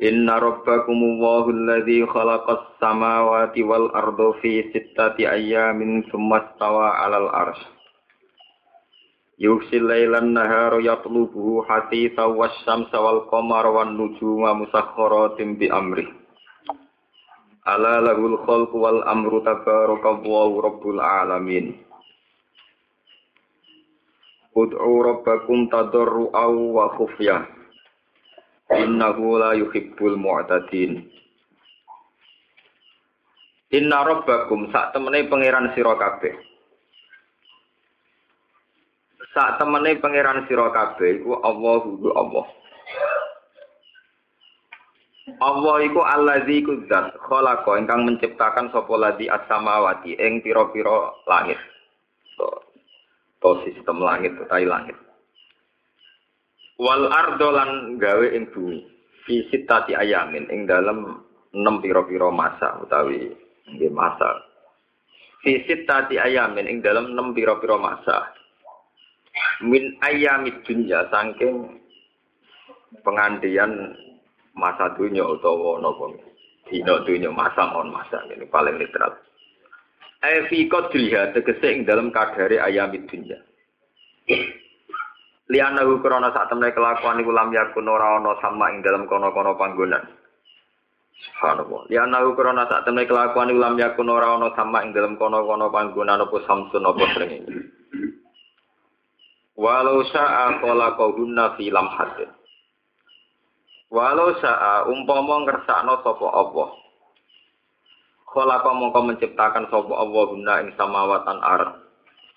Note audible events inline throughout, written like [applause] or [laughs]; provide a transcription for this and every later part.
Inna rabbakumullahu alladhi khalaqas samawati wal ardo fi sittati ayyamin thumma stawa 'alal arsy. Yughsil lailan nahara yatlubuhu hasitha wasyamsa wal qamara wan nujuma musakhkharatin bi amri. Ala lahul khalqu wal amru tabarakallahu rabbul alamin. Ud'u rabbakum tadarru'aw wa khufyah. Innahu la yuhibbul mu'tadin. Inna rabbakum sak temene pangeran sira kabeh. Sak temene pangeran sira kabeh iku Allahu Allah. Allah iku allazi iku khalaqa ingkang menciptakan sapa ladzi as-samawati ing pira-pira langit. To, to sistem langit utawi langit wal ardolan gawe ing bumi. Fi sitati ayamin ing dalam enam piro-piro masa utawi nggih masa. Fi sitati ayamin ing dalam enam piro-piro masa. Min ayamid dunya saking pengandian masa dunia utawa napa? Dina dunia masa mon masa ini paling literal. Fi qadriha tegese ing dalam kadare ayamid dunya Lianahu krana sak temne kelakuan iku lam yakun ora ana sama ing dalam kono-kono panggonan. Subhanallah. Lianahu krana sak temne kelakuan iku lam yakun ora ana sama ing dalam kono-kono panggonan apa samsun apa srengenge. Walau sa'a khalaqahunna fi lamhatin. Walau sa'a umpama ngersakno sapa apa. Khalaqa mongko menciptakan sapa Allah guna ing samawatan ardh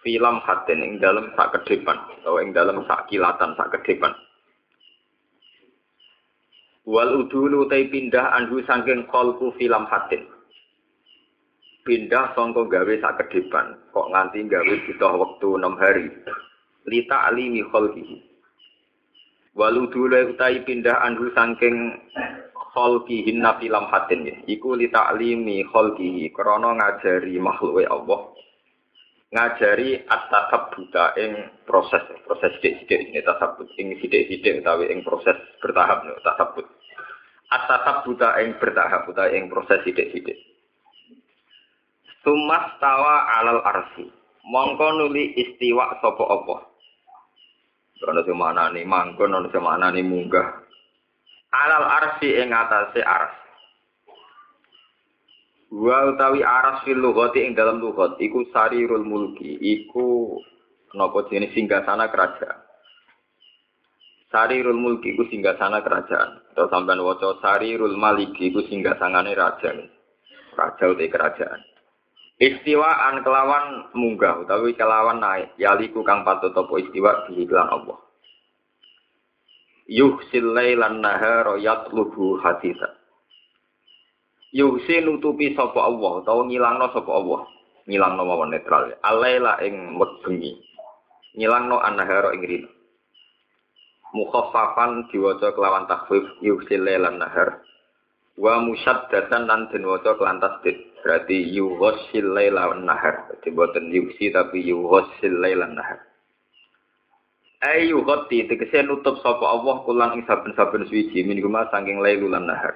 film hatin ing dalam sak ke depan atau ing dalam sak kilatan sak ke depan. Wal udulu tai pindah anhu saking kolku film hatin pindah songko gawe sak ke depan kok nganti gawe butuh waktu enam hari. Lita alimi kholkihi wal udulu utai pindah anhu saking kholkihin na film hatin ya iku lita alimi kholkihi krono ngajari makhluk Allah ngajari at-tasab buta ing proses proses sidik-sidik ini tasabut ing sidik-sidik utawi ing proses bertahap nih tasabut. At-tasab buta ing bertahap utawi ing proses sidik-sidik. Tumas tawa alal arsi. Mongko nuli istiwa sopo opo Ono sing maknane manggon ono sing maknane munggah. Alal arsi ing atase ars Wa utawi aras fil lughati ing dalam lughat iku sarirul mulki, iku napa jenis singgasana kerajaan. Sarirul mulki iku singgasana kerajaan. Atau sampean waca sarirul maliki iku singgasangane raja. Raja uti kerajaan. Istiwaan kelawan munggah utawi kelawan naik yaliku kang patut apa istiwa dihilang Allah. Yuhsil lailan nahara yatlubu haditha yuhsi nutupi sapa Allah utawa ngilangno sapa Allah. Ngilangno mawon netral. Alaila ing bengi. Ngilangno annahara ing rino mukhaffafan diwaca kelawan takhfif yuhsi lailan nahar. Wa musyaddatan lan den waca kelan tasdid. Berarti yuhsil lailan nahar. Dadi boten yuhsi tapi yuhsil lailan nahar. Ayu ghati tegese nutup sapa Allah kulang ing saben-saben suwiji min saking lailulan nahar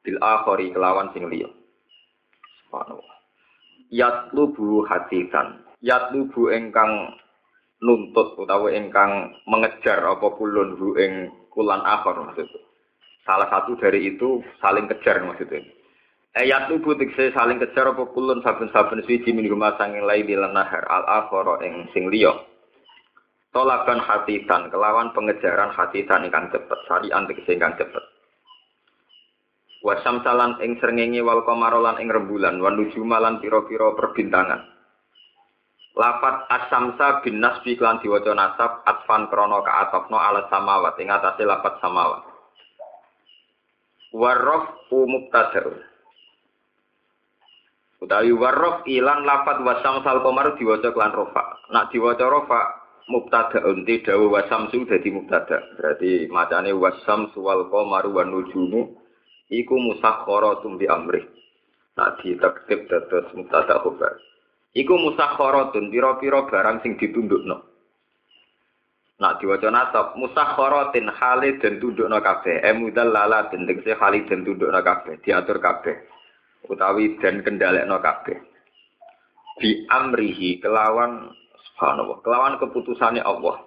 bil akhari kelawan sing liya. Subhanallah. Yatlubu hatisan yatlubu engkang nuntut utawa engkang mengejar apa kulun hu ing kulan akhir maksudnya. Salah satu dari itu saling kejar maksudnya. Ayat tubuh tegese saling kejar apa kulun saben-saben suci min rumah sanging laili lan nahar. Al akhara ing sing liya. Tolakan hatisan kelawan pengejaran hatisan ingkang cepet. Sarian tegese ingkang cepet wasam salan ing srengenge wal komarolan ing rembulan wan nujumalan pira-pira perbintangan lafat asamsa bin nasbi klan diwaca nasab atfan krana kaatofno ala samawat ing atase lafat samawat Warrof mubtada'un. Utawi warrof ilan lafat wasam sal komar diwaca klan rofa. Nak diwaca rofa mubtada'un ti dawu wasam su dadi mubtada. Berarti macane wasam suwal komar wan nujumu iku musakharatum bi amri. Nak ditektip dados mubtada khobar. Iku musakharatun pira-pira barang sing ditundukno. Nak diwaca nasab musakharatin hale dan tundukna kabeh. Emudal lala den tegese hale dan tundukna kabeh, diatur kabeh. Utawi dan kendalekno kabeh. Bi amrihi kelawan subhanallah, kelawan keputusane Allah.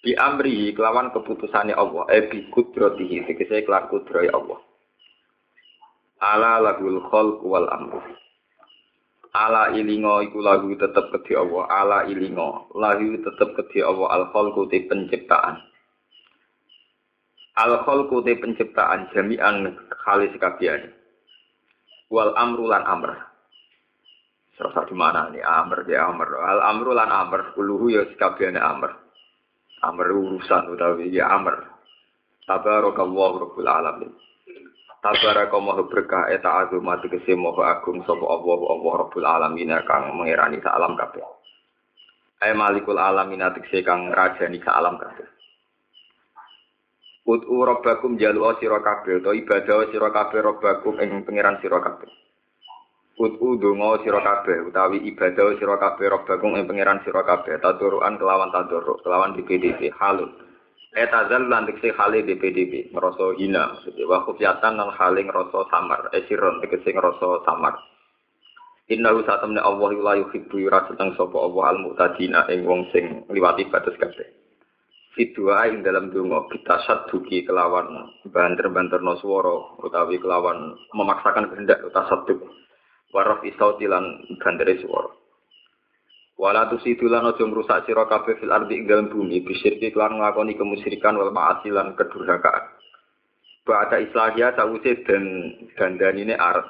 Bi amrihi kelawan keputusane Allah, eh bi kudratihi kelan kudroy Allah. Ala lahul khalq wal amru. ala ilingo iku lagu tetep kedhi Allah. Ala ilingo lagu tetep kedhi Allah. Al khalqu te penciptaan. Al khalqu te penciptaan jami'an khalis kabehane wal amru lan amr. Serasa di mana nih amr ya amr. Al amru lan amr. Kuluhu ya kabehane amr. Amr urusan utawi ya amr. Tabarakallahu rabbul alamin Tabaraka maha berkah eta azumat tegese maha agung sapa Allah Allah Rabbul alamin kang mengerani sak alam kabeh. Ay malikul alamin tegese kang rajani sak alam kabeh. Ud'u rabbakum jalu sira kabeh utawa ibadah sira kabeh rabbakum ing pangeran sira kabeh. Ud'u donga sira kabeh utawi ibadah sira kabeh rabbakum ing pangeran sira kabeh taduruan kelawan taduruk kelawan di PDP halun. Etazal lan dikse khali DPDP, ngerasa hina, maksudnya wa khufyatan lan khali ngerasa samar, esiron dikse ngerasa samar. Inna hu satamne Allah la yuhibbu yura sedang sapa Allah al mu'tadina ing wong sing liwati batas kabeh. Fidua ing dalam donga kita saduki kelawan banter-banterno swara utawi kelawan memaksakan kehendak tasadduq. Waraf isauti lan bandere swara. Wala tusidu lan aja ngrusak sira kabeh fil ardi ing dalem bumi bisirki kelan nglakoni kemusyrikan wal ma'asi lan kedurhakaan. Ba'da islahia sawise dan dandanine arep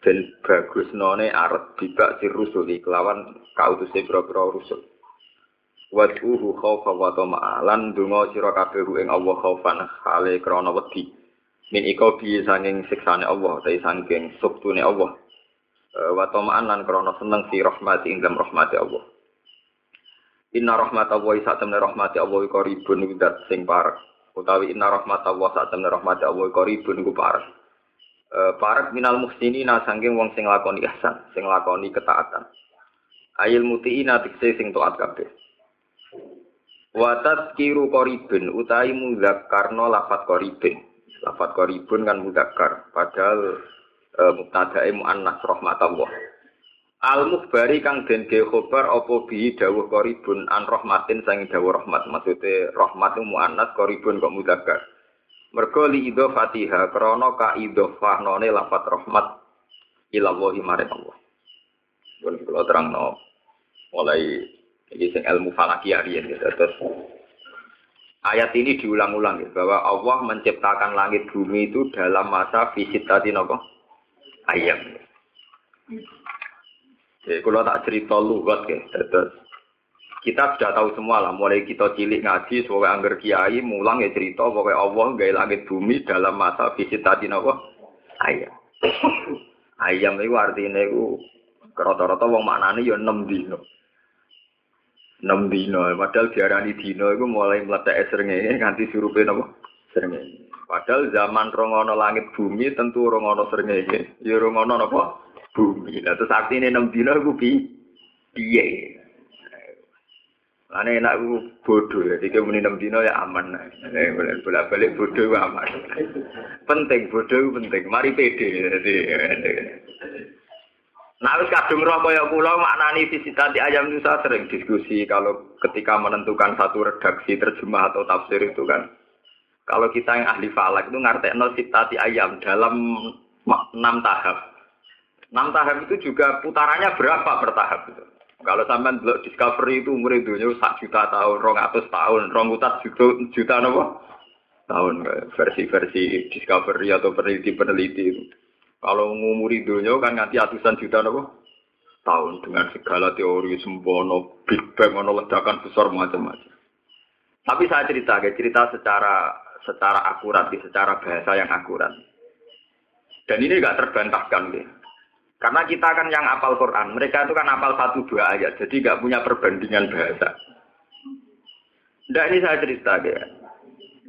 dan bagus none arep bibak si rusuli kelawan kautuse pira-pira rusul. Wad'uhu khaufa wa tama'a lan donga sira kabeh ing Allah khaufan hale krana wedi. Min iko bi sanging siksane Allah, ta sanging suktune Allah. Eh, wa tama'an lan krana seneng fi rahmati ing dalam rahmati Allah. Inna rahmat Allah sak temne rahmati Allah iku ribun dat sing parek. Utawi inna rahmat Allah sak temne rahmati Allah iku ribun iku parek. E, parek minal muhsinina sangking wong sing lakoni ihsan, sing lakoni ketaatan. Ayil mutiina tikse sing taat kabeh. Wa tazkiru qaribun utawi mudzakarno lafat qaribun. Lafat qaribun kan mudzakar, padahal mubtadae muannas rahmatullah. Al mukhbari kang den ge khobar apa bi dawuh qaribun an rahmatin sangi dawuh rahmat. Maksude rahmat muannas qaribun kok mudzakkar. Mergo li idhofatiha krana ka idhofahnone lafat rahmat ila Allah maring Allah. Pun kula terangno mulai iki sing ilmu falakiyah riyen gitu. Terus ayat ini diulang-ulang ya, bahwa Allah menciptakan langit bumi itu dalam masa visit tadi nopo ayam. Jadi kalau tak cerita lugat ke, terus kita sudah tahu semua lah, mulai kita cilik ngaji, sebagai angger kiai, mulang ya cerita, pokoknya Allah gaya langit bumi dalam masa visit tadi nopo ayam. [coughs] ayam itu artinya itu rata-rata wong maknane ya 6 dino. 6 dino, padahal diarani dino itu mulai meletak srengenge nganti surupe napa? Srengenge. Padahal zaman rongono langit bumi tentu rongono srengenge. Ya rongono napa? Bumi. Nah terus artine 6 dino iku pi piye? Lane enak ku bodoh ya, tiga muni enam dino ya aman. Eh, bolak balik bodoh ku aman. penting bodoh penting. Mari pede. Jadi, Nah, wis kadung roh kaya kula maknani visitati ayam itu sering diskusi kalau ketika menentukan satu redaksi terjemah atau tafsir itu kan. Kalau kita yang ahli falak itu ngartekno sitati ayam dalam enam tahap. Enam tahap itu juga putarannya berapa per tahap itu. Kalau sampean delok discovery itu umur itu sak juta tahun, rong atus tahun, rong utat juta juta nopo tahun versi-versi discovery atau peneliti-peneliti itu. Kalau ngumuri dunia kan nganti atusan juta nopo tahun dengan segala teori sembono Big Bang ono ledakan besar macam-macam. Tapi saya cerita, cerita secara secara akurat, secara bahasa yang akurat. Dan ini nggak terbantahkan, gitu. Karena kita kan yang apal Quran, mereka itu kan apal satu dua ayat, jadi nggak punya perbandingan bahasa. Nah ini saya cerita ya.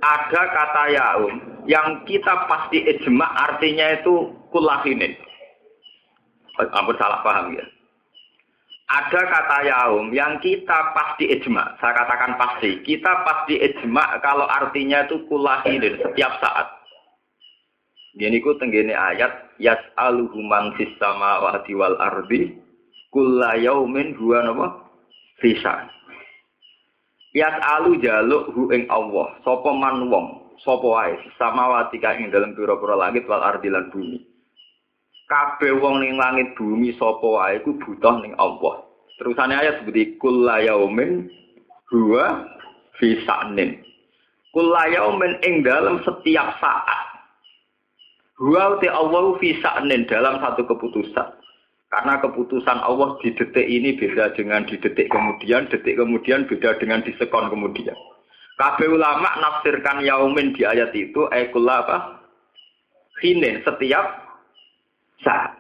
Ada kata yaum yang kita pasti ijma artinya itu kulahinin. Ampun salah paham ya. Ada kata yaum yang kita pasti ijma. Saya katakan pasti. Kita pasti ijma kalau artinya itu kulahinin setiap saat. Gini ku tenggene ayat yas'aluhu man fis samawati wal ardi kulla yaumin huwa napa fisa. Yas'alu jaluk hu ing Allah sapa man wong sapa wae samawati ka ing dalem pira-pira langit wal ardi lan bumi. Kabeh wong ning langit bumi sapa wae ku butuh ning Allah. Terusane ayat seperti kulla yaumin huwa fisanin. Kulla yaumin ing dalam setiap saat Wa te Allah fi sa'nin dalam satu keputusan. Karena keputusan Allah di detik ini beda dengan di detik kemudian, detik kemudian beda dengan di sekon kemudian. Kabeh ulama nafsirkan yaumin di ayat itu ekulah apa? Hinin setiap saat.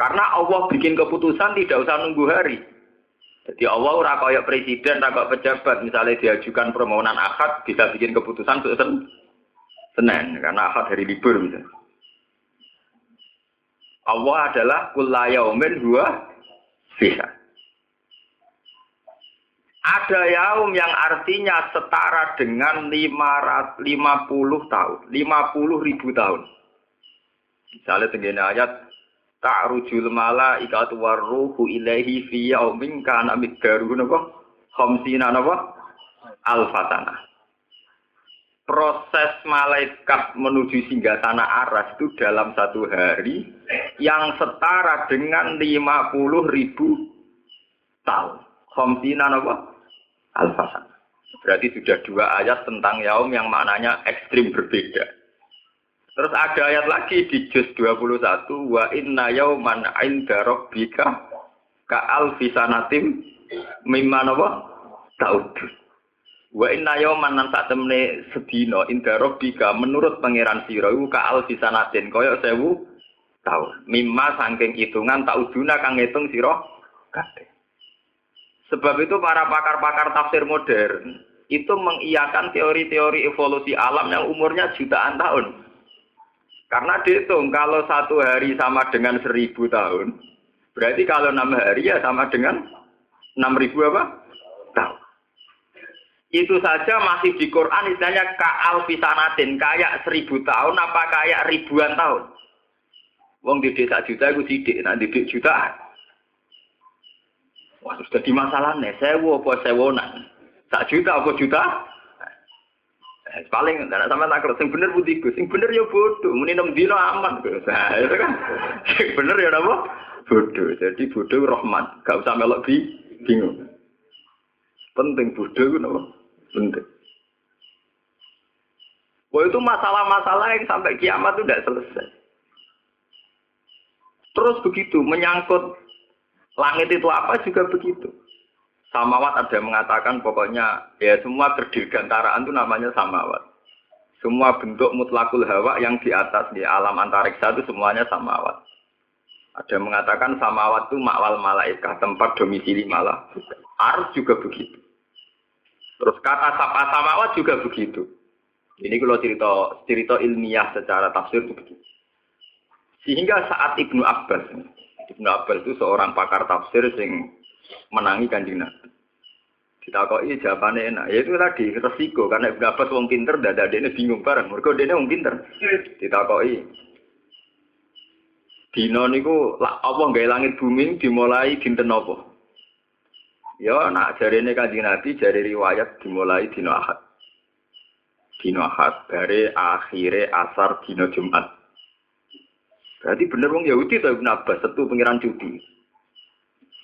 Karena Allah bikin keputusan tidak usah nunggu hari. Jadi Allah ora kaya presiden, ora kaya pejabat, misalnya diajukan permohonan akad bisa bikin keputusan Senin karena akad hari libur misalnya. Allah adalah kulayaumin dua bisa. Ada yaum yang artinya setara dengan 550 tahun, 50 ribu tahun. Misalnya tenggine ayat ta'rujul malaikatu warruhu ilaihi fi yaumin kana miqdaruhu napa? Khamsina napa? Alfatana proses malaikat menuju singgah tanah aras itu dalam satu hari yang setara dengan 50 ribu tahun. Khomsina apa? Alfasan. Berarti sudah dua ayat tentang yaum yang maknanya ekstrim berbeda. Terus ada ayat lagi di juz 21 wa inna yauman inda rabbika ka alfisanatim mimma napa? Ta'udun. Wa inna yawman nan sak temne sedina inda rabbika menurut pangeran sira iku ka alfisanatin kaya sewu tahun. Mimma saking hitungan tak uduna kang ngitung sira kabeh. Sebab itu para pakar-pakar tafsir modern itu mengiyakan teori-teori evolusi alam yang umurnya jutaan tahun. Karena dihitung kalau satu hari sama dengan seribu tahun, berarti kalau enam hari ya sama dengan enam ribu apa? Tahun. Itu saja masih di Quran istilahnya ka'al fisanatin, kayak seribu tahun apa kayak ribuan tahun. Wong di desa juta itu sidik, nanti di jutaan. Wah, sudah di masalah nih, sewa apa sewonan. Tak juta apa juta? Eh, paling tidak sama tak sing bener putih sing bener ya bodoh, muni enam dino aman, [laughs] nah, itu kan, sing bener ya apa? Bodoh, jadi bodoh rahmat, gak usah melok bi, bingung. Penting bodoh itu apa? Penting. Wah itu masalah-masalah yang sampai kiamat itu tidak selesai. Terus begitu, menyangkut langit itu apa juga begitu. Samawat ada yang mengatakan pokoknya ya semua kedirgantaraan itu namanya samawat. Semua bentuk mutlakul hawa yang di atas di alam antariksa itu semuanya samawat. Ada yang mengatakan samawat itu makwal malaikat, tempat domisili malah. Ars juga begitu. Terus kata sapa samawat juga begitu. Ini kalau cerita cerita ilmiah secara tafsir itu begitu. Sehingga saat Ibnu Abbas, Ibnu Abbas itu seorang pakar tafsir yang menangi kanjeng Nabi. Ditakoi jawabannya enak. Ya itu tadi resiko karena Ibnu Abbas wong pinter, dada dia bingung bareng. Mereka dia wong pinter. Ditakoi. Dino niku Allah nggak langit bumi dimulai dinten apa? Ya nak ini Kanjeng Nabi jari riwayat dimulai dino Ahad. Dino Ahad dari akhirnya asar dino Jumat. Berarti bener wong Yahudi to Ibnu Abbas setu pengiran cuti.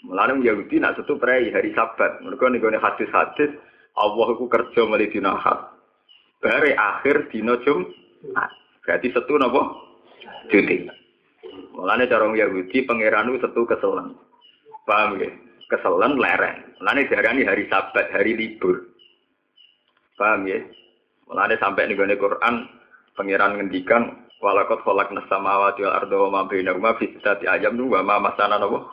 Mulane Yahudi nak setu prei hari Sabat. Mereka nih hadis-hadis Allah iku kerja mulai dino Ahad. Dari akhir dino Jumat. Berarti setu napa? Cuti. Mulane cara Yahudi pangeran setu keselan. Paham ya? keselan lereng. Lainnya darani hari sabat, hari libur. Paham ya? Mulane sampai nih Quran pangeran ngendikan walakot kolak nasamawati wal ardo wa ma bainahuma ayam wa ma masana napa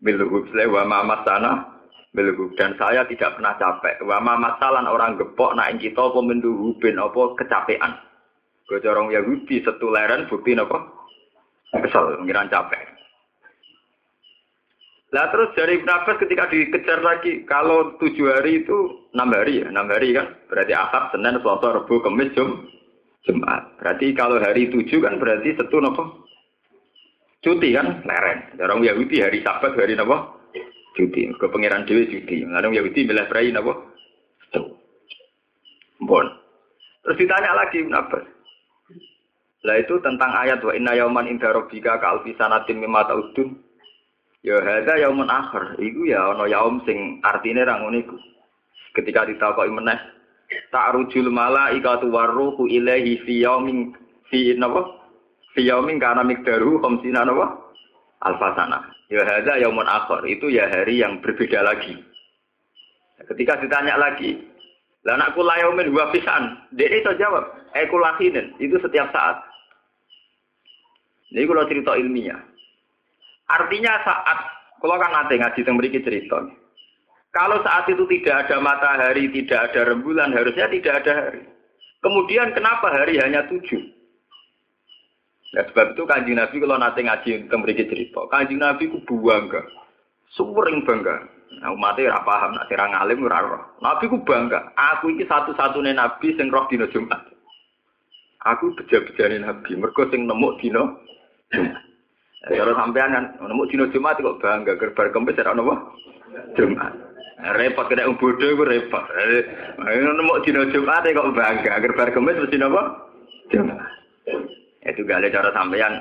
bilhub wa ma masana bilhub dan saya tidak pernah capek. Wa ma masalan orang gepok nak kita apa menduhubin apa kecapean. Gocorong Yahudi setuleren bukti napa kesel pengiran capek. Lah terus dari Ibn Abbas ketika dikejar lagi, kalau tujuh hari itu enam hari ya, enam hari kan, berarti Ahad, Senin, Selasa, Rabu, Kamis, Jum, Jumat. Berarti kalau hari tujuh kan berarti setu nopo? Cuti kan, leren. Orang Yahudi hari Sabat, hari nopo? Cuti. Ke pangeran Dewi cuti. Lalu Yahudi milih berai nopo? Setu. Bon. Terus ditanya lagi Abbas. Lah itu tentang ayat wa inna yauman inda rabbika ka alfi sanatin mimma ta'udun. Ya hadza yaumun akhir. Iku ya ana yaum sing artine ra ngono iku. Ketika ditakoki meneh, ta'rujul malaikatu warruhu ilaihi fi yaumin fi napa? Fi yaumin kana miqdaru khamsina napa? Alfasana. Ya hadza yaumun akhir. Itu ya hari yang berbeda lagi. Ketika ditanya lagi, lah anakku layaumin dua pisan. Dia itu jawab, ekulahinin. Itu setiap saat. Ini kalau cerita ilmiah. Artinya saat kalau kan nanti ngaji tentang berikut cerita. Kalau saat itu tidak ada matahari, tidak ada rembulan, harusnya tidak ada hari. Kemudian kenapa hari hanya tujuh? Ya sebab itu kanjeng Nabi kalau nanti ngaji tentang berikut cerita, kanjeng Nabi ku bangga, sering bangga. Nah, umatnya ora paham, nak sirang alim ora roh. Nabi ku bangga, aku iki satu-satunya nabi sing roh dina Jumat. Aku beja-bejane nabi, mergo sing nemu dina Jumat. Kalau sampean kan nemu dino Jumat kok bangga gerbar kempes ora ono Jumat. Repot kena wong bodho iku repot. Nemu dino Jumat kok bangga gerbar kempes mesti napa? Jumat. Itu gak ada cara sampean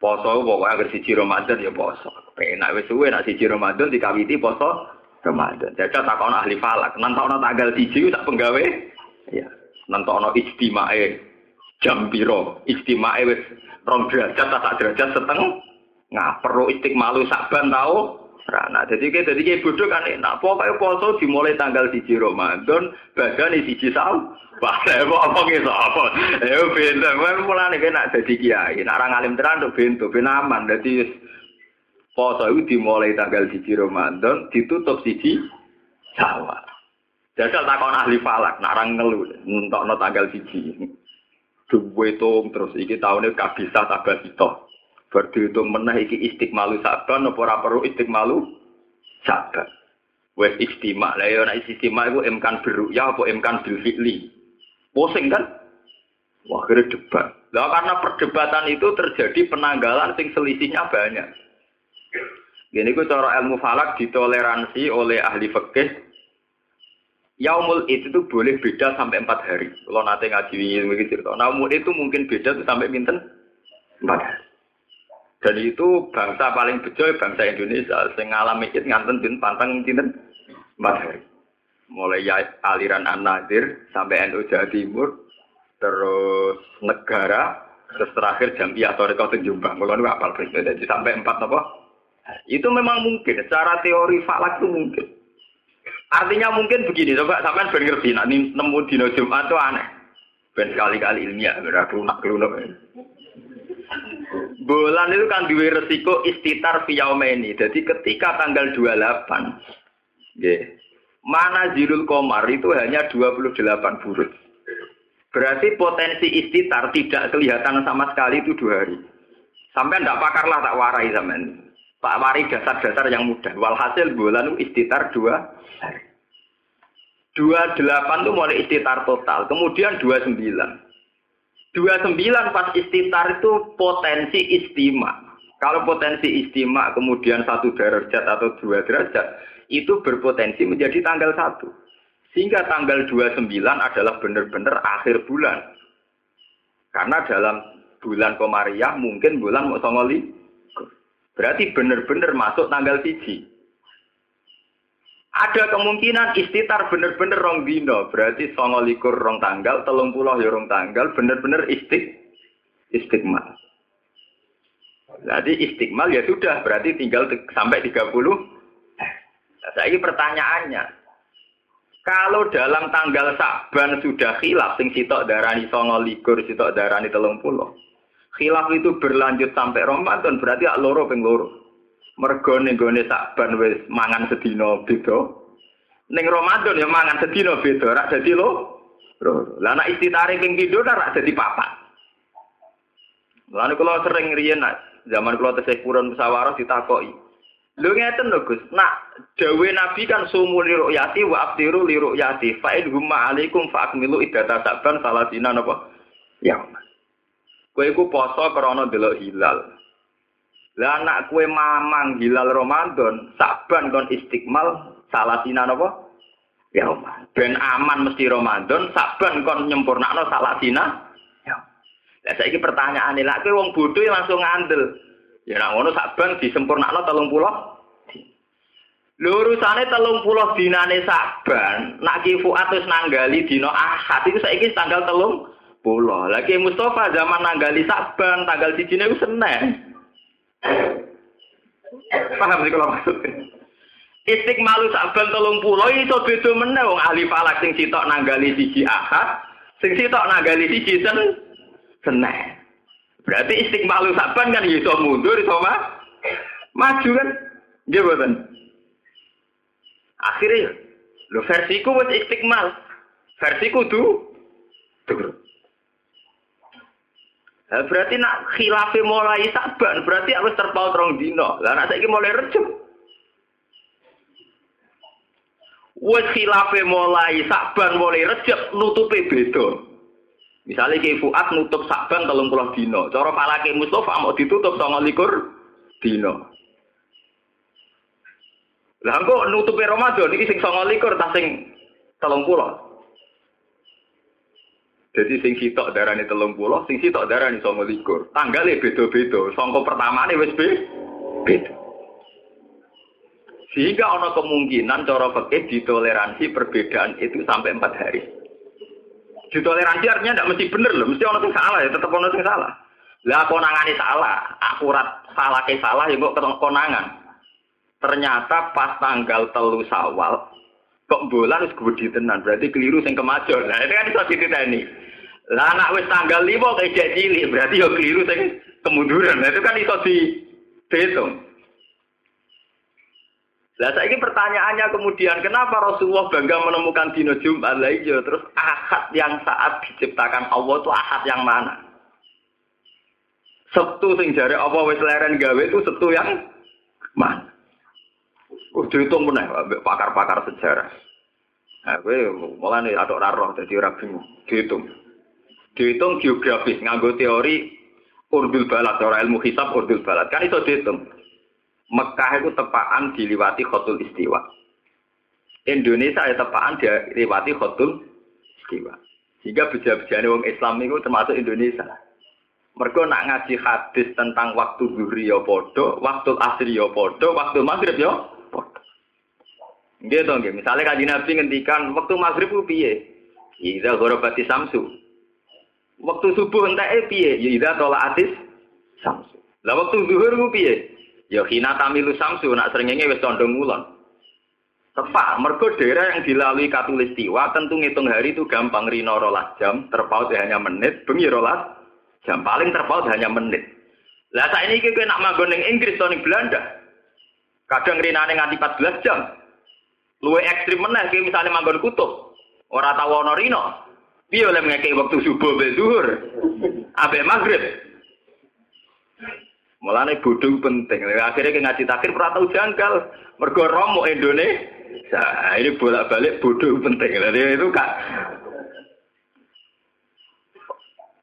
poso pokoknya agar siji Ramadan ya poso. Penak wis suwe nak siji Ramadan dikawiti poso Ramadan. Jadi takon ahli falak, nantokno tanggal siji tak penggawe. Ya, nantokno istimae jam piro, istimae wis rong derajat tak derajat setengah Nah, perlu istiqmalu saban tau. Nah, jadi kayak jadi kayak bodoh kan enak. Pokoknya poso dimulai tanggal siji Ramadan, badan di siji sahur. Wah, apa apa gitu apa? Eh, bento. Gue mulai nih nak jadi kiai. Nak orang alim terang tuh bento, ben aman. Jadi poso itu dimulai tanggal siji Ramadan, ditutup siji sawah. Jajal takon ahli falak, nak orang ngeluh, untuk no tanggal siji. Duwe terus iki tahunnya kabisa tabasito. Berdihitung menah iki istiqmalu saban apa ora perlu istiqmalu saban. Wes istimak. Lah ya nek istimak iku emkan ya apa emkan bil fi'li. Pusing kan? Wah, kira debat. Lah karena perdebatan itu terjadi penanggalan sing selisihnya banyak. Gini ku cara ilmu falak ditoleransi oleh ahli fikih. Yaumul itu tuh boleh beda sampai empat hari. Kalau nanti ngaji ini cerita. Naumul itu mungkin beda tuh sampai minten empat hari. Dan itu bangsa paling bejo bangsa Indonesia sing ngalami itu nganten din pantang dinten empat hari. Mulai ya, aliran An-Nadir sampai NU Jawa Timur, terus negara, terus terakhir Jambiah atau Rekau Jombang. Kalau itu apal jadi sampai empat apa? Itu memang mungkin, secara teori falak itu mungkin. Artinya mungkin begini, coba sampai ben ngerti, nah, nemu dino Jumat itu aneh. Ben sekali-kali ilmiah, berarti lunak lunak. Bulan itu kan duwe resiko istitar ini. Jadi ketika tanggal 28, yeah, mana zirul komar itu hanya 28 burut. Berarti potensi istitar tidak kelihatan sama sekali itu dua hari. Sampai ndak pakarlah tak warai zaman. Pak wari dasar-dasar yang mudah. Walhasil bulan itu istitar dua hari. Dua delapan itu mulai istitar total. Kemudian dua sembilan. 29 pas istitar itu potensi istima. Kalau potensi istima kemudian satu derajat atau dua derajat, itu berpotensi menjadi tanggal satu. Sehingga tanggal 29 adalah benar-benar akhir bulan. Karena dalam bulan Komariah mungkin bulan Musongoli. Berarti benar-benar masuk tanggal siji. Ada kemungkinan istitar bener-bener rong dino, berarti songo likur rong tanggal, telung puluh ya rong tanggal, bener-bener istik, istiqmal. Jadi istiqmal ya sudah, berarti tinggal sampai 30. Nah, saya pertanyaannya, Kalau dalam tanggal Saban sudah khilaf, sing sitok darani songo likur, sitok darani telung puluh. Khilaf itu berlanjut sampai Ramadan, berarti ak loro ping loro. Mergo ning gone Saban wis mangan sedina beda. Ning Ramadan ya mangan sedina beda, rak dadi lo. Lah nek istitare ping pindho rak dadi papat. Lalu kalau sering riyen zaman kalau tesih purun musyawarah ditakoki. Lho ngeten lho Gus. Nak dawe Nabi kan sumu li ru'yati wa abdiru li ru'yati. Fa in humma alaikum fa akmilu iddata saban salasina napa? Ya. Kowe iku poso krana delok hilal. Lah anak kue mamang hilal Ramadan, saban kon istiqmal salasina napa? Ya Ben aman mesti Ramadan, saban kon nyempurnakno salasina. Ya. Lah saiki pertanyaane, lak kowe wong bodho langsung ngandel. Ya nak ngono saban disempurnakno 30. Lho urusane 30 dinane saban, nak ki Fuad wis nanggali dina Ahad iku saiki tanggal 30. Lagi Mustafa zaman nanggali saban, tanggal dijine iku Senin. Paham sih kalau maksud Istiqmalu saban telung pulau itu beda meneh wong ahli falak sing sitok nanggali siji ahad, sing sitok nanggali siji sen Senin. Berarti istiqmalu saban kan iso mundur iso mah maju kan? Nggih mboten. Akhirnya lo versiku wis istiqmal. Versiku tuh tuh. Nah, berarti nak khilafi mulai saban, berarti harus terpaut rong dino. Lah nak saiki mulai recep. Wes khilafi mulai saban mulai recep nutupe beda. Misalnya kayak Fuad nutup Saban telung puluh dino, cara falake Mustafa mau ditutup sama likur dino. Lah kok nutupi Ramadan iki sing sama likur tak sing telung puluh. Jadi sing sitok darani telung puluh, sing sitok darani sama likur. Tanggalnya beda-beda. Songko pertama ini wis beda. Sehingga ada kemungkinan cara fikih ditoleransi perbedaan itu sampai empat hari. Ditoleransi artinya tidak mesti bener loh, mesti orang yang salah ya, tetap orang yang salah. Lah konangan salah, akurat salah ke salah ya kok konangan. Ternyata pas tanggal telu sawal, kok bulan harus tenan, berarti keliru sing kemajon. Nah itu kan iso dititeni. Lah anak wis tanggal lima kayak cilik, berarti ya keliru sing kemunduran. Nah itu kan iso dihitung. Lah ini pertanyaannya kemudian kenapa Rasulullah bangga menemukan dino Jumat lah iya terus ahad yang saat diciptakan Allah itu ahad yang mana? Sabtu sing jare apa wis leren gawe itu Sabtu yang mana? Oh, dihitung meneh pakar-pakar sejarah. Nah, gue mulai ada ora roh dadi ora bingung. Dihitung. Dihitung geografis nganggo teori urdul balad, ora ilmu hisab urdul balad. Kan itu dihitung. Mekah itu tepaan diliwati khotul istiwa. Indonesia ya tepaan diliwati khotul istiwa. Sehingga beja-bejane wong Islam itu termasuk Indonesia. Mereka nak ngaji hadis tentang waktu zuhri ya podo, waktu asri ya podo, waktu maghrib ya podo. Gitu nggih. Misalnya kaji Nabi ngendikan waktu maghrib ku piye? Idza ghorobati samsu. Waktu subuh entek piye? Ya idza atis samsu. Lah waktu zuhur ku piye? Ya hina tamilu samsu nak srengenge wis condong ngulon. Tepat, mergo daerah yang dilalui katulistiwa tentu ngitung hari itu gampang rino rolas jam, terpaut hanya menit, bengi rolas jam paling terpaut hanya menit. Lah saat ini kita nak manggon Inggris atau Belanda. Kadang rinane nganti 14 jam. Luwe ekstrim meneh kayak misalnya manggon kutub. Ora tau ana rino. Piye oleh ngekek waktu subuh be zuhur. Abe maghrib. Mulane bodho penting. Akhirnya ke ngaji takir ora tau janggal. Mergo romo Indonesia. Nah, ini bolak-balik bodoh penting. Jadi itu kak.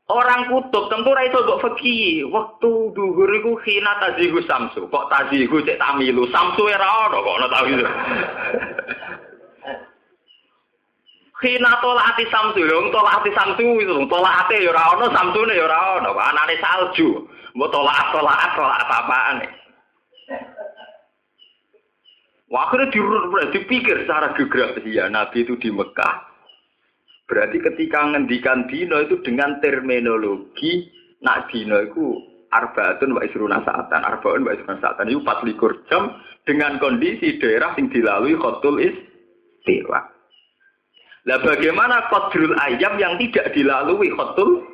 Orang kutub tentu ra iso mbok fakih. Waktu duhur iku khina tazihu samsu. Kok tazihu cek tamilu. Samsu ora ono kok ono tau itu. Khina tolak ati samsu lho, tolak ati samsu itu, tolak ati ya ora ono, samsune ya ora ono. Anane salju. Mbok tolak tolak tolak apa-apaan. Wah, akhirnya dipikir secara geografis ya Nabi itu di Mekah. Berarti ketika ngendikan dino itu dengan terminologi nak dino itu arbaatun wa isruna saatan, arbaun wa isruna saatan itu 24 jam dengan kondisi daerah yang dilalui khotul istiwa. Lah bagaimana kodrul ayam yang tidak dilalui khotul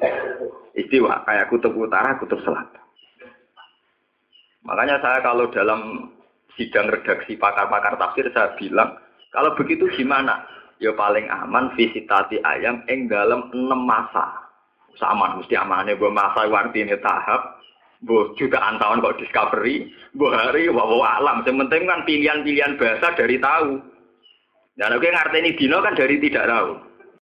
istiwa kayak kutub utara, kutub selatan. Makanya saya kalau dalam sidang redaksi pakar-pakar tafsir saya bilang kalau begitu gimana? Ya paling aman visitasi ayam ing dalam enam masa. Sama mesti amannya buat masa ini tahap. Bu jutaan tahun kok discovery, bu hari wawa alam. Sementing kan pilihan-pilihan bahasa dari tahu. Dan oke ngerti ini dino kan dari tidak tahu.